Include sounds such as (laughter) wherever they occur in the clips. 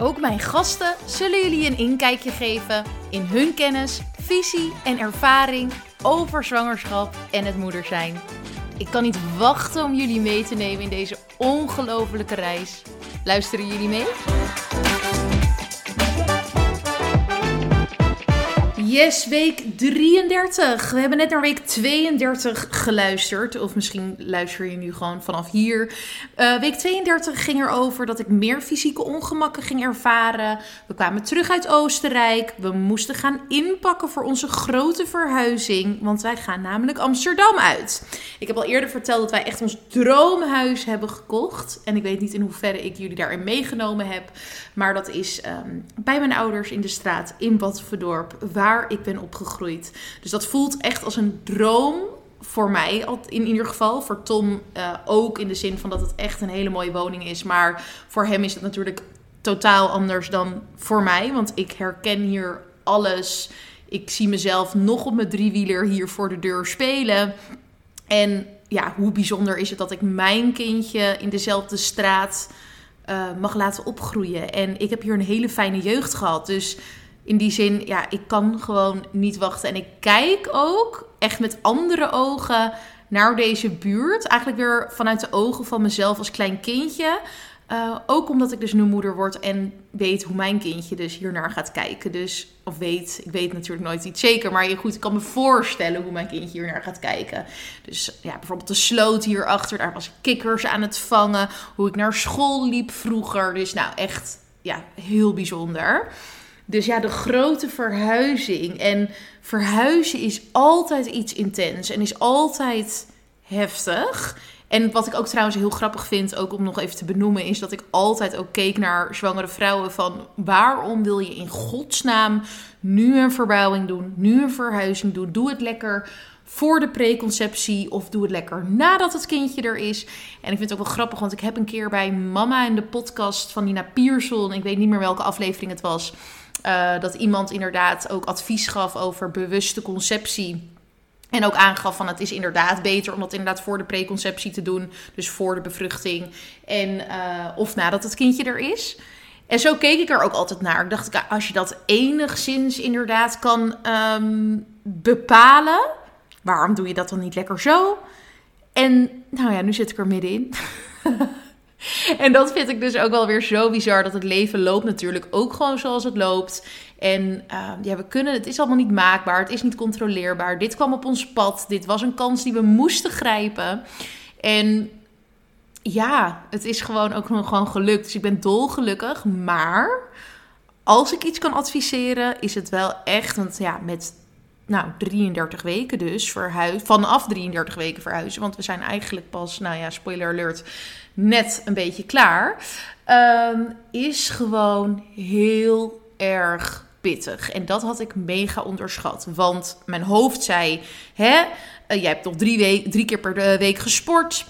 Ook mijn gasten zullen jullie een inkijkje geven in hun kennis, visie en ervaring over zwangerschap en het moeder zijn. Ik kan niet wachten om jullie mee te nemen in deze ongelofelijke reis. Luisteren jullie mee? Yes, week 33. We hebben net naar week 32 geluisterd. Of misschien luister je nu gewoon vanaf hier. Uh, week 32 ging erover dat ik meer fysieke ongemakken ging ervaren. We kwamen terug uit Oostenrijk. We moesten gaan inpakken voor onze grote verhuizing. Want wij gaan namelijk Amsterdam uit. Ik heb al eerder verteld dat wij echt ons droomhuis hebben gekocht. En ik weet niet in hoeverre ik jullie daarin meegenomen heb. Maar dat is um, bij mijn ouders in de straat in Bad Verdorp. Ik ben opgegroeid. Dus dat voelt echt als een droom voor mij, in ieder geval. Voor Tom uh, ook, in de zin van dat het echt een hele mooie woning is. Maar voor hem is het natuurlijk totaal anders dan voor mij. Want ik herken hier alles. Ik zie mezelf nog op mijn driewieler hier voor de deur spelen. En ja, hoe bijzonder is het dat ik mijn kindje in dezelfde straat uh, mag laten opgroeien. En ik heb hier een hele fijne jeugd gehad. Dus in die zin, ja, ik kan gewoon niet wachten. En ik kijk ook echt met andere ogen naar deze buurt. Eigenlijk weer vanuit de ogen van mezelf als klein kindje. Uh, ook omdat ik dus nu moeder word en weet hoe mijn kindje dus hiernaar gaat kijken. Dus, of weet, ik weet natuurlijk nooit iets zeker. Maar goed, ik kan me voorstellen hoe mijn kindje hiernaar gaat kijken. Dus ja, bijvoorbeeld de sloot hierachter. Daar was ik kikkers aan het vangen. Hoe ik naar school liep vroeger. Dus nou, echt ja, heel bijzonder. Dus ja, de grote verhuizing. En verhuizen is altijd iets intens en is altijd heftig. En wat ik ook trouwens heel grappig vind, ook om nog even te benoemen, is dat ik altijd ook keek naar zwangere vrouwen van waarom wil je in godsnaam nu een verbouwing doen, nu een verhuizing doen? Doe het lekker voor de preconceptie of doe het lekker nadat het kindje er is. En ik vind het ook wel grappig, want ik heb een keer bij Mama in de podcast van Nina Pierson, ik weet niet meer welke aflevering het was, uh, dat iemand inderdaad ook advies gaf over bewuste conceptie. En ook aangaf van het is inderdaad beter om dat inderdaad voor de preconceptie te doen. Dus voor de bevruchting. En, uh, of nadat het kindje er is. En zo keek ik er ook altijd naar. Ik dacht, als je dat enigszins inderdaad kan um, bepalen, waarom doe je dat dan niet lekker zo? En nou ja, nu zit ik er middenin. (laughs) (laughs) En dat vind ik dus ook wel weer zo bizar. Dat het leven loopt natuurlijk ook gewoon zoals het loopt. En uh, ja, we kunnen, het is allemaal niet maakbaar. Het is niet controleerbaar. Dit kwam op ons pad. Dit was een kans die we moesten grijpen. En ja, het is gewoon ook gewoon gelukt. Dus ik ben dolgelukkig. Maar als ik iets kan adviseren, is het wel echt. Want ja, met nou, 33 weken dus verhuizen. Vanaf 33 weken verhuizen. Want we zijn eigenlijk pas, nou ja, spoiler alert, net een beetje klaar. Um, is gewoon heel erg pittig. En dat had ik mega onderschat. Want mijn hoofd zei: hè, uh, jij hebt nog drie, week, drie keer per eh, week gesport.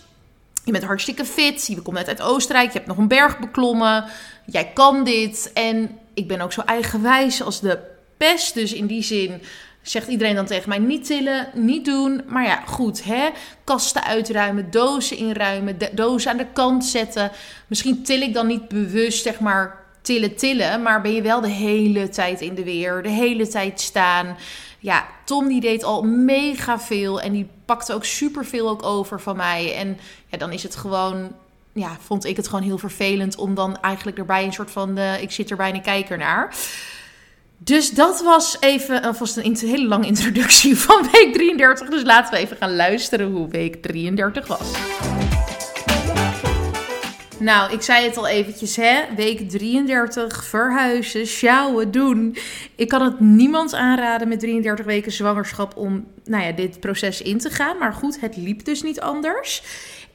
Je bent hartstikke fit. Je komt net uit Oostenrijk. Je hebt nog een berg beklommen. Jij kan dit. En ik ben ook zo eigenwijs als de pest. Dus in die zin zegt iedereen dan tegen mij: niet tillen, niet doen. Maar ja, goed, hè? Kasten uitruimen, dozen inruimen, dozen aan de kant zetten. Misschien til ik dan niet bewust, zeg maar, tillen, tillen. Maar ben je wel de hele tijd in de weer, de hele tijd staan. Ja, Tom die deed al mega veel en die pakte ook superveel ook over van mij. En ja, dan is het gewoon ja, vond ik het gewoon heel vervelend om dan eigenlijk erbij een soort van, uh, ik zit er bijna kijker naar. Dus dat was even alvast een hele lange introductie (laughs) van week 33. Dus laten we even gaan luisteren hoe week 33 was. Nou, ik zei het al eventjes, hè. Week 33, verhuizen, sjouwen, doen. Ik kan het niemand aanraden met 33 weken zwangerschap om nou ja, dit proces in te gaan. Maar goed, het liep dus niet anders.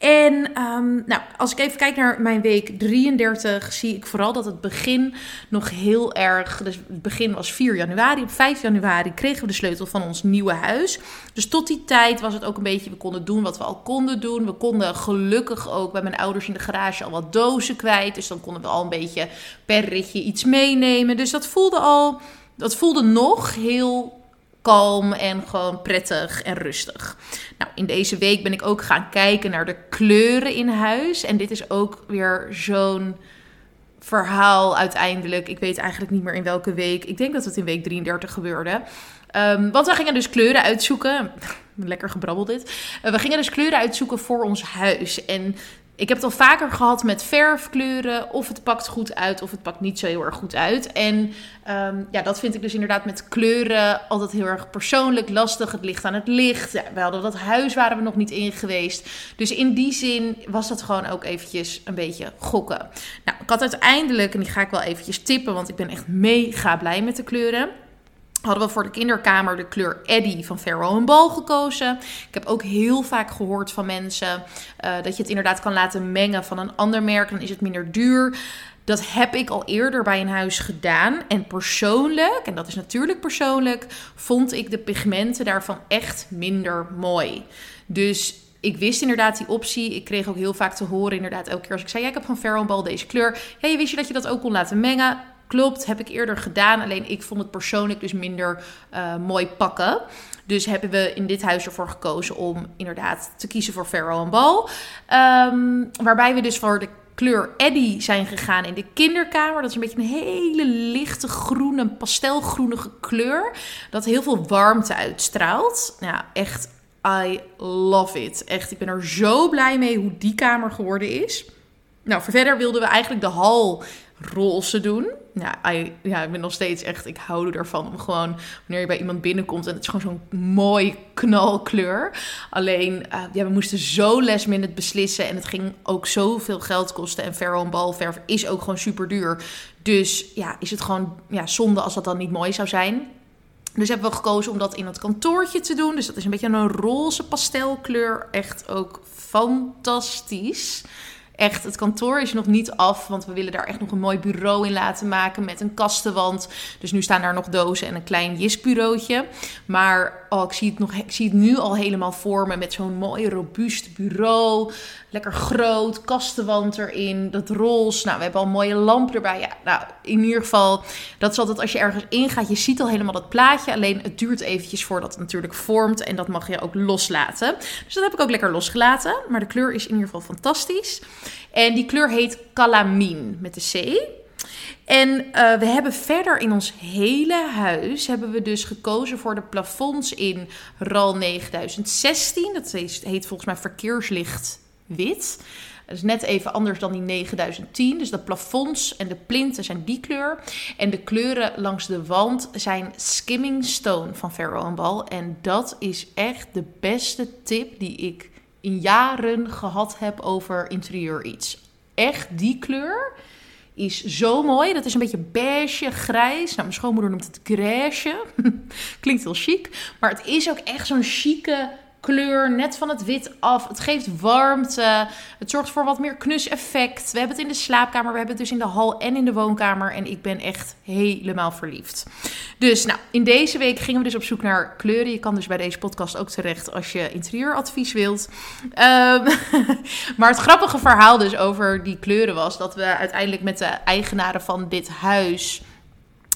En ehm, nou, als ik even kijk naar mijn week 33, zie ik vooral dat het begin nog heel erg. Dus het begin was 4 januari. Op 5 januari kregen we de sleutel van ons nieuwe huis. Dus tot die tijd was het ook een beetje. We konden doen wat we al konden doen. We konden gelukkig ook bij mijn ouders in de garage al wat dozen kwijt. Dus dan konden we al een beetje per ritje iets meenemen. Dus dat voelde al. Dat voelde nog heel kalm en gewoon prettig en rustig. Nou, in deze week ben ik ook gaan kijken naar de kleuren in huis. En dit is ook weer zo'n verhaal uiteindelijk. Ik weet eigenlijk niet meer in welke week. Ik denk dat het in week 33 gebeurde. Um, want we gingen dus kleuren uitzoeken. (laughs) Lekker gebrabbeld dit. Uh, we gingen dus kleuren uitzoeken voor ons huis. En ik heb het al vaker gehad met verfkleuren. Of het pakt goed uit, of het pakt niet zo heel erg goed uit. En um, ja, dat vind ik dus inderdaad met kleuren altijd heel erg persoonlijk lastig. Het ligt aan het licht. Ja, we hadden dat huis, waren we nog niet in geweest. Dus in die zin was dat gewoon ook eventjes een beetje gokken. Nou, ik had uiteindelijk, en die ga ik wel eventjes tippen, want ik ben echt mega blij met de kleuren hadden we voor de kinderkamer de kleur Eddie van Farrow Ball gekozen. Ik heb ook heel vaak gehoord van mensen uh, dat je het inderdaad kan laten mengen van een ander merk. Dan is het minder duur. Dat heb ik al eerder bij een huis gedaan. En persoonlijk, en dat is natuurlijk persoonlijk, vond ik de pigmenten daarvan echt minder mooi. Dus ik wist inderdaad die optie. Ik kreeg ook heel vaak te horen, inderdaad, elke keer als ik zei: ja, ik heb van Farrow Ball deze kleur. Ja, wist je dat je dat ook kon laten mengen? Klopt, heb ik eerder gedaan. Alleen ik vond het persoonlijk dus minder uh, mooi pakken. Dus hebben we in dit huis ervoor gekozen om inderdaad te kiezen voor Farrow Ball. Um, waarbij we dus voor de kleur Eddie zijn gegaan in de kinderkamer. Dat is een beetje een hele lichte groene, pastelgroenige kleur. Dat heel veel warmte uitstraalt. Ja, echt, I love it. Echt, ik ben er zo blij mee hoe die kamer geworden is. Nou, verder wilden we eigenlijk de hal roze doen. Ja, ja, ik ben nog steeds echt, ik hou ervan om gewoon, wanneer je bij iemand binnenkomt en het is gewoon zo'n mooi knalkleur. Alleen, uh, ja, we moesten zo last minute beslissen en het ging ook zoveel geld kosten. En Ferro en balverf is ook gewoon super duur. Dus ja, is het gewoon ja, zonde als dat dan niet mooi zou zijn. Dus hebben we gekozen om dat in het kantoortje te doen. Dus dat is een beetje een roze pastelkleur. Echt ook fantastisch. Echt, het kantoor is nog niet af, want we willen daar echt nog een mooi bureau in laten maken met een kastenwand. Dus nu staan daar nog dozen en een klein jisbureautje. Maar oh, ik, zie het nog, ik zie het nu al helemaal voor me met zo'n mooi robuust bureau. Lekker groot, kastenwand erin, dat roze. Nou, we hebben al een mooie lamp erbij. Ja, nou, in ieder geval, dat is altijd als je ergens ingaat, je ziet al helemaal dat plaatje. Alleen het duurt eventjes voordat het natuurlijk vormt en dat mag je ook loslaten. Dus dat heb ik ook lekker losgelaten. Maar de kleur is in ieder geval fantastisch. En die kleur heet Calamine met de C. En uh, we hebben verder in ons hele huis hebben we dus gekozen voor de plafonds in RAL 9016. Dat heet volgens mij verkeerslicht wit. Dat is net even anders dan die 9010. Dus de plafonds en de plinten zijn die kleur. En de kleuren langs de wand zijn skimming stone van Farrow Ball. En dat is echt de beste tip die ik in jaren gehad heb over interieur iets. Echt die kleur is zo mooi. Dat is een beetje beige, grijs. Nou, mijn schoonmoeder noemt het grijsje. (laughs) Klinkt heel chic. Maar het is ook echt zo'n chique kleur, net van het wit af. Het geeft warmte. Het zorgt voor wat meer knus effect. We hebben het in de slaapkamer, we hebben het dus in de hal en in de woonkamer. En ik ben echt helemaal verliefd. Dus nou, in deze week gingen we dus op zoek naar kleuren. Je kan dus bij deze podcast ook terecht als je interieuradvies wilt. Um, (laughs) maar het grappige verhaal dus over die kleuren was dat we uiteindelijk met de eigenaren van dit huis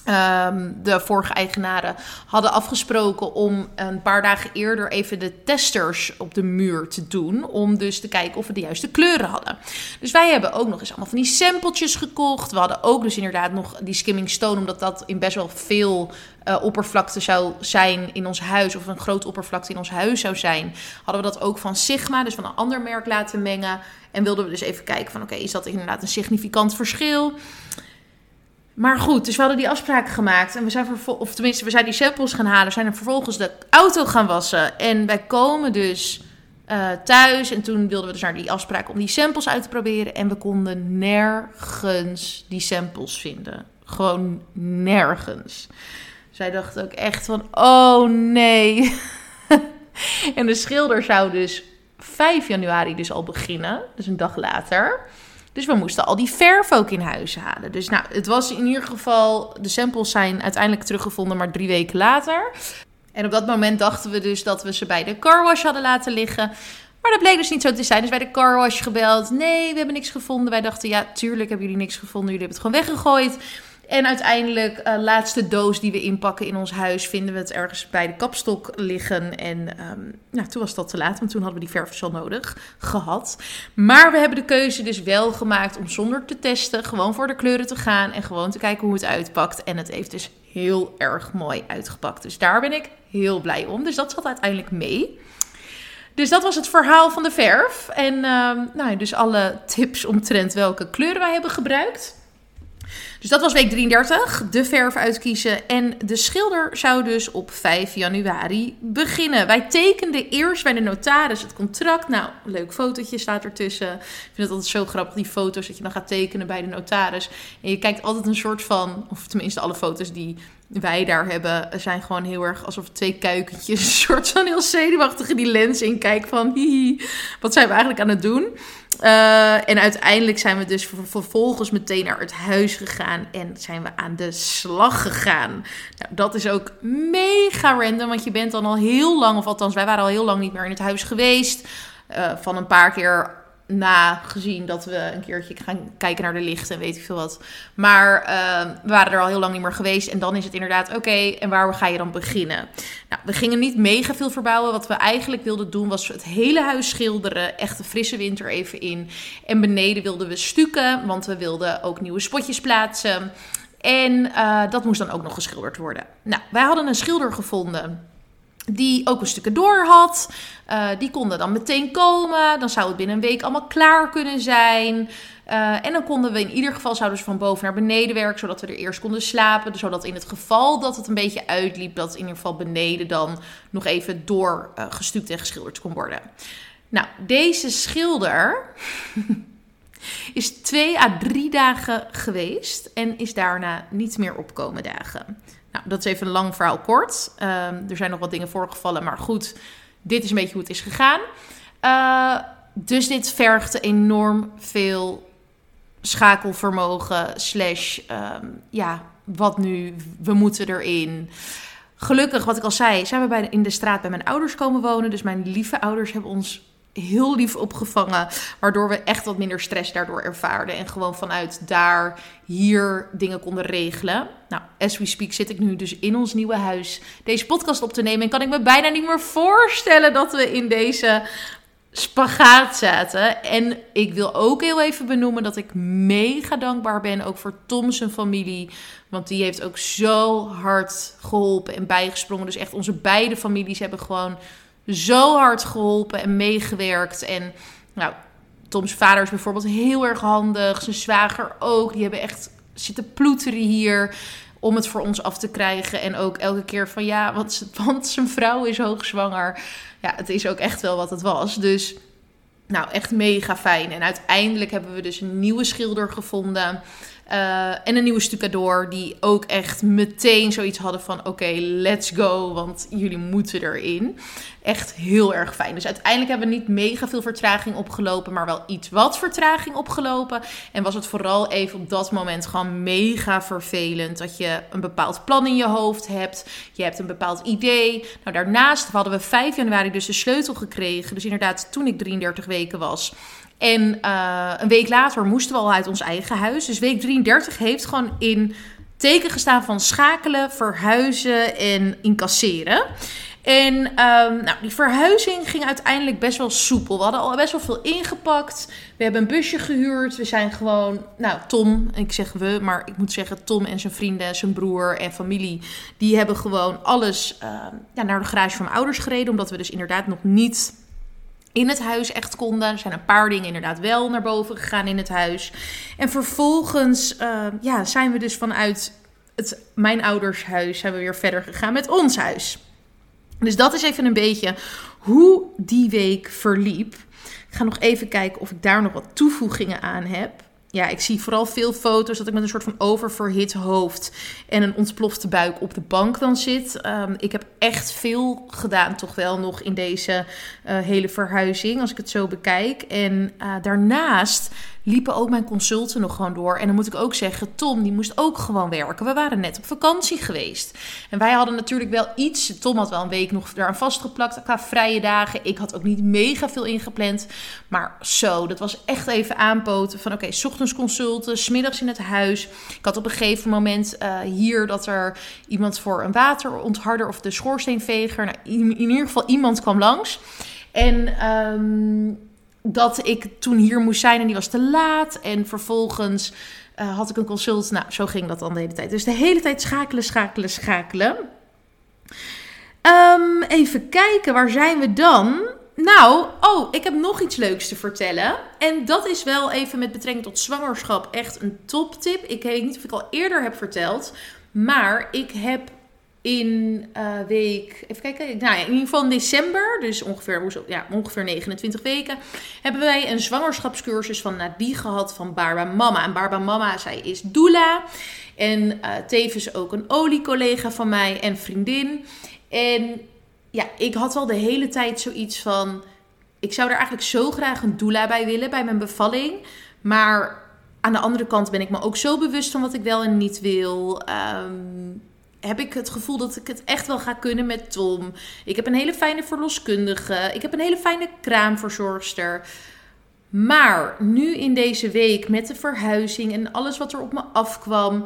Um, de vorige eigenaren hadden afgesproken om een paar dagen eerder even de testers op de muur te doen. Om dus te kijken of we de juiste kleuren hadden. Dus wij hebben ook nog eens allemaal van die sampletjes gekocht. We hadden ook dus inderdaad nog die skimming stone, omdat dat in best wel veel uh, oppervlakte zou zijn in ons huis. Of een grote oppervlakte in ons huis zou zijn. Hadden we dat ook van Sigma, dus van een ander merk laten mengen. En wilden we dus even kijken van oké, is dat inderdaad een significant verschil? Maar goed, dus we hadden die afspraken gemaakt. En we zijn of tenminste, we zijn die samples gaan halen. Zijn er vervolgens de auto gaan wassen. En wij komen dus uh, thuis. En toen wilden we dus naar die afspraak om die samples uit te proberen. En we konden nergens die samples vinden. Gewoon nergens. Zij dachten ook echt van, oh nee. (laughs) en de schilder zou dus 5 januari dus al beginnen. Dus een dag later. Dus we moesten al die verf ook in huis halen. Dus nou, het was in ieder geval... De samples zijn uiteindelijk teruggevonden, maar drie weken later. En op dat moment dachten we dus dat we ze bij de carwash hadden laten liggen. Maar dat bleek dus niet zo te zijn. Dus bij de carwash gebeld. Nee, we hebben niks gevonden. Wij dachten, ja, tuurlijk hebben jullie niks gevonden. Jullie hebben het gewoon weggegooid. En uiteindelijk, uh, laatste doos die we inpakken in ons huis, vinden we het ergens bij de kapstok liggen. En um, nou, toen was dat te laat, want toen hadden we die verf al nodig gehad. Maar we hebben de keuze dus wel gemaakt om zonder te testen, gewoon voor de kleuren te gaan en gewoon te kijken hoe het uitpakt. En het heeft dus heel erg mooi uitgepakt. Dus daar ben ik heel blij om. Dus dat zat uiteindelijk mee. Dus dat was het verhaal van de verf. En uh, nou, dus alle tips omtrent welke kleuren wij hebben gebruikt. Dus dat was week 33, de verf uitkiezen. En de schilder zou dus op 5 januari beginnen. Wij tekenden eerst bij de notaris het contract. Nou, leuk fotootje staat ertussen. Ik vind het altijd zo grappig, die foto's dat je dan gaat tekenen bij de notaris. En je kijkt altijd een soort van, of tenminste alle foto's die wij daar hebben, zijn gewoon heel erg alsof twee kuikentjes, (laughs) een soort van heel zenuwachtig die lens in kijken van, hihi, wat zijn we eigenlijk aan het doen? Uh, en uiteindelijk zijn we dus vervolgens meteen naar het huis gegaan en zijn we aan de slag gegaan. Nou, dat is ook mega random, want je bent dan al heel lang, of althans wij waren al heel lang niet meer in het huis geweest. Uh, van een paar keer na gezien dat we een keertje gaan kijken naar de lichten en weet ik veel wat. Maar uh, we waren er al heel lang niet meer geweest. En dan is het inderdaad, oké, en waar ga je dan beginnen? Nou, we gingen niet mega veel verbouwen. Wat we eigenlijk wilden doen was het hele huis schilderen. Echt de frisse winter even in. En beneden wilden we stukken, want we wilden ook nieuwe spotjes plaatsen. En uh, dat moest dan ook nog geschilderd worden. Nou, wij hadden een schilder gevonden die ook een stukje door had. Uh, die konden dan meteen komen. Dan zou het binnen een week allemaal klaar kunnen zijn. Uh, en dan konden we in ieder geval zouden ze van boven naar beneden werken, zodat we er eerst konden slapen. Zodat in het geval dat het een beetje uitliep, dat in ieder geval beneden dan nog even door uh, gestuukt en geschilderd kon worden. Nou, deze schilder (laughs) is twee à drie dagen geweest en is daarna niet meer opkomen dagen. Nou, dat is even een lang verhaal kort. Uh, er zijn nog wat dingen voorgevallen, maar goed, dit is een beetje hoe het is gegaan. Uh, dus dit vergt enorm veel schakelvermogen, slash, um, ja, wat nu, we moeten erin. Gelukkig, wat ik al zei, zijn we bij, in de straat bij mijn ouders komen wonen. Dus mijn lieve ouders hebben ons heel lief opgevangen. Waardoor we echt wat minder stress daardoor ervaarden. En gewoon vanuit daar hier dingen konden regelen. Nou, as we speak zit ik nu dus in ons nieuwe huis deze podcast op te nemen. En kan ik me bijna niet meer voorstellen dat we in deze spagaat zaten. En ik wil ook heel even benoemen dat ik mega dankbaar ben. Ook voor Tom zijn familie. Want die heeft ook zo hard geholpen en bijgesprongen. Dus echt onze beide families hebben gewoon zo hard geholpen en meegewerkt. En nou, Toms vader is bijvoorbeeld heel erg handig. Zijn zwager ook. Die hebben echt zitten ploeteren hier om het voor ons af te krijgen. En ook elke keer van ja, want, want zijn vrouw is hoogzwanger. Ja, het is ook echt wel wat het was. Dus nou, echt mega fijn. En uiteindelijk hebben we dus een nieuwe schilder gevonden. Uh, en een nieuwe stucador die ook echt meteen zoiets hadden van oké, let's go, want jullie moeten erin. Echt heel erg fijn. Dus uiteindelijk hebben we niet mega veel vertraging opgelopen, maar wel iets wat vertraging opgelopen. En was het vooral even op dat moment gewoon mega vervelend dat je een bepaald plan in je hoofd hebt. Je hebt een bepaald idee. Nou, daarnaast hadden we 5 januari dus de sleutel gekregen. Dus inderdaad, toen ik 33 weken was. En uh, een week later moesten we al uit ons eigen huis. Dus week 33 heeft gewoon in teken gestaan van schakelen, verhuizen en incasseren. En um, nou, die verhuizing ging uiteindelijk best wel soepel. We hadden al best wel veel ingepakt. We hebben een busje gehuurd. We zijn gewoon, nou, Tom, ik zeg we, maar ik moet zeggen Tom en zijn vrienden, zijn broer en familie, die hebben gewoon alles uh, ja, naar de garage van mijn ouders gereden. Omdat we dus inderdaad nog niet in het huis echt konden. Er zijn een paar dingen inderdaad wel naar boven gegaan in het huis. En vervolgens uh, ja, zijn we dus vanuit het, mijn ouders huis zijn we weer verder gegaan met ons huis. Dus dat is even een beetje hoe die week verliep. Ik ga nog even kijken of ik daar nog wat toevoegingen aan heb. Ja, ik zie vooral veel foto's dat ik met een soort van oververhit hoofd en een ontplofte buik op de bank dan zit. Ehm, ik heb echt veel gedaan, toch wel nog in deze uh, hele verhuizing, als ik het zo bekijk. En uh, daarnaast liepen ook mijn consulten nog gewoon door. En dan moet ik ook zeggen, Tom, die moest ook gewoon werken. We waren net op vakantie geweest. En wij hadden natuurlijk wel iets. Tom had wel een week nog eraan vastgeplakt qua vrije dagen. Ik had ook niet mega veel ingepland. Maar zo, dat was echt even aanpoten van oké, ochtends consulten, smiddags in het huis. Ik had op een gegeven moment uh, hier dat er iemand voor een waterontharder of de schoorsteenveger, nou, in, ieder geval iemand kwam langs. En um, dat ik toen hier moest zijn en die was te laat. En vervolgens uh, had ik een consult. Nou, zo ging dat dan de hele tijd. Dus de hele tijd schakelen, schakelen, schakelen. Um, even kijken, waar zijn we dan? Nou, oh, ik heb nog iets leuks te vertellen. En dat is wel even met betrekking tot zwangerschap echt een toptip. Ik weet niet of ik al eerder heb verteld. Maar ik heb in uh, week, even kijken, nou in ieder geval december, dus ongeveer, ja, ongeveer 29 weken, hebben wij een zwangerschapscursus van Nadie gehad van Barba Mama. En Barba Mama, zij is doula en uh, tevens ook een oliecollega van mij en vriendin. En ja, ik had al de hele tijd zoiets van, ik zou er eigenlijk zo graag een doula bij willen bij mijn bevalling, maar aan de andere kant ben ik me ook zo bewust van wat ik wel en niet wil. Um, heb ik het gevoel dat ik het echt wel ga kunnen met Tom. Ik heb een hele fijne verloskundige. Ik heb een hele fijne kraamverzorgster. Maar nu in deze week met de verhuizing en alles wat er op me afkwam.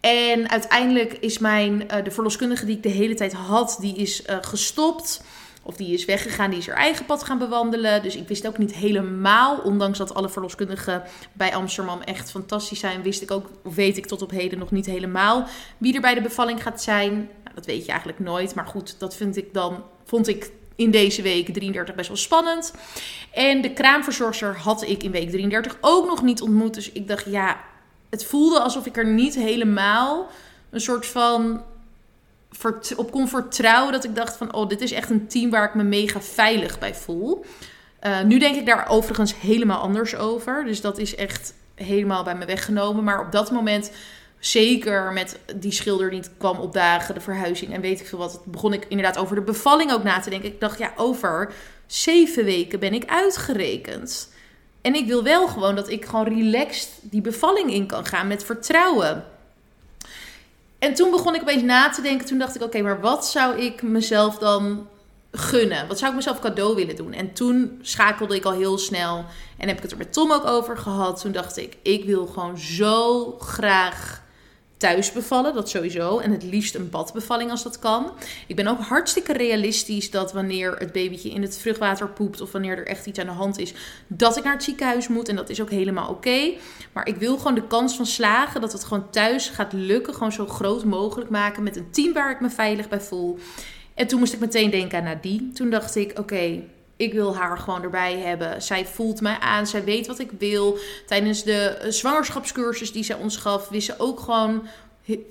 En uiteindelijk is mijn, uh, de verloskundige die ik de hele tijd had, die is uh, gestopt. Of die is weggegaan, die is haar eigen pad gaan bewandelen. Dus ik wist ook niet helemaal, ondanks dat alle verloskundigen bij Amsterdam echt fantastisch zijn, wist ik ook, weet ik tot op heden nog niet helemaal wie er bij de bevalling gaat zijn. Nou, dat weet je eigenlijk nooit. Maar goed, dat vind ik dan, vond ik in deze week 33 best wel spannend. En de kraamverzorger had ik in week 33 ook nog niet ontmoet. Dus ik dacht, ja, het voelde alsof ik er niet helemaal een soort van op kon vertrouwen dat ik dacht van, oh, dit is echt een team waar ik me mega veilig bij voel. Uh, nu denk ik daar overigens helemaal anders over. Dus dat is echt helemaal bij me weggenomen. Maar op dat moment, zeker met die schilder die kwam opdagen, de verhuizing en weet ik veel wat, begon ik inderdaad over de bevalling ook na te denken. Ik dacht, ja, over zeven weken ben ik uitgerekend. En ik wil wel gewoon dat ik gewoon relaxed die bevalling in kan gaan met vertrouwen. En toen begon ik opeens na te denken. Toen dacht ik, oké, maar wat zou ik mezelf dan gunnen? Wat zou ik mezelf cadeau willen doen? En toen schakelde ik al heel snel. En heb ik het er met Tom ook over gehad. Toen dacht ik, ik wil gewoon zo graag thuis bevallen, dat sowieso. En het liefst een badbevalling als dat kan. Ik ben ook hartstikke realistisch dat wanneer het babytje in het vruchtwater poept of wanneer er echt iets aan de hand is, dat ik naar het ziekenhuis moet. En dat is ook helemaal oké. Maar ik wil gewoon de kans van slagen dat het gewoon thuis gaat lukken, gewoon zo groot mogelijk maken met een team waar ik me veilig bij voel. En toen moest ik meteen denken aan Nadine. Toen dacht ik, oké, ik wil haar gewoon erbij hebben. Zij voelt mij aan. Zij weet wat ik wil. Tijdens de zwangerschapscursus die zij ons gaf, wist ze ook gewoon.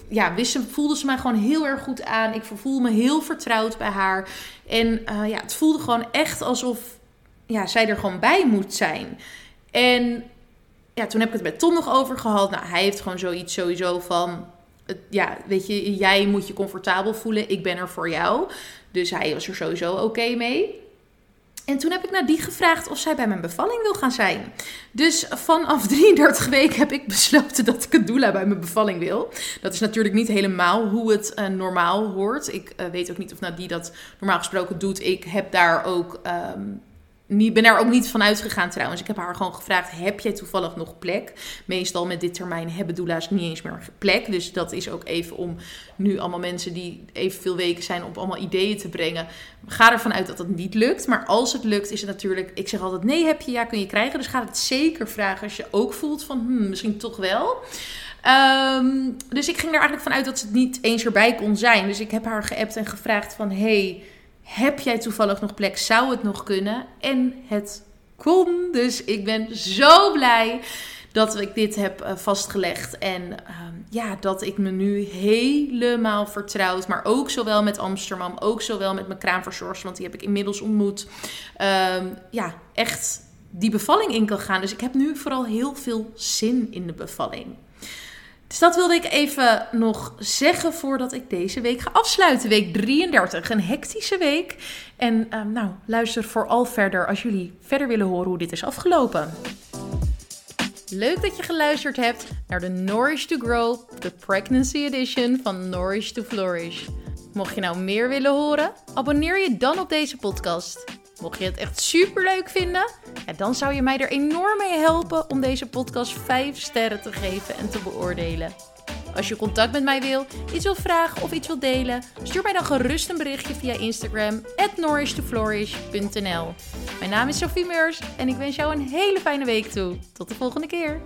Ja, wist ze, voelde ze mij gewoon heel erg goed aan. Ik voel me heel vertrouwd bij haar. En uh, ja, het voelde gewoon echt alsof ja, zij er gewoon bij moet zijn. En ja, toen heb ik het met Tom nog over gehad. Nou, hij heeft gewoon zoiets sowieso van. ja, weet je, jij moet je comfortabel voelen. Ik ben er voor jou. Dus hij was er sowieso oké mee. En toen heb ik naar die gevraagd of zij bij mijn bevalling wil gaan zijn. Dus vanaf (laughs) 33 weken heb ik besloten dat ik een doula bij mijn bevalling wil. Dat is natuurlijk niet helemaal hoe het uh, normaal hoort. Ik uh, weet ook niet of Nadie dat normaal gesproken doet. Ik heb daar ook um, niet, ben daar ook niet van uitgegaan trouwens. Ik heb haar gewoon gevraagd: heb jij toevallig nog plek? Meestal met dit termijn hebben doula's niet eens meer plek. Dus dat is ook even om nu allemaal mensen die evenveel weken zijn op allemaal ideeën te brengen. Ga ervan uit dat het niet lukt. Maar als het lukt, is het natuurlijk. Ik zeg altijd: nee, heb je, ja, kun je krijgen. Dus ga het zeker vragen als je ook voelt van hmm, misschien toch wel. Um, dus ik ging er eigenlijk vanuit dat ze het niet eens erbij kon zijn. Dus ik heb haar geappt en gevraagd van hey, heb jij toevallig nog plek? Zou het nog kunnen? En het kon. Dus ik ben zo blij dat ik dit heb uh, vastgelegd. En uh, ja, dat ik me nu helemaal vertrouwd. Maar ook zowel met Amsterdam, ook zowel met mijn kraamverzorgster. Want die heb ik inmiddels ontmoet. Uh, ja, echt die bevalling in kan gaan. Dus ik heb nu vooral heel veel zin in de bevalling. Dus dat wilde ik even nog zeggen voordat ik deze week ga afsluiten. Week 33, een hectische week. En uh, nou, luister vooral verder als jullie verder willen horen hoe dit is afgelopen. Leuk dat je geluisterd hebt naar de Nourish to Grow, de Pregnancy Edition van Nourish to Flourish. Mocht je nou meer willen horen, abonneer je dan op deze podcast. Mocht je het echt super leuk vinden, dan zou je mij er enorm mee helpen om deze podcast 5 sterren te geven en te beoordelen. Als je contact met mij wil, iets wil vragen of iets wil delen, stuur mij dan gerust een berichtje via Instagram at Mijn naam is Sophie Meurs en ik wens jou een hele fijne week toe. Tot de volgende keer.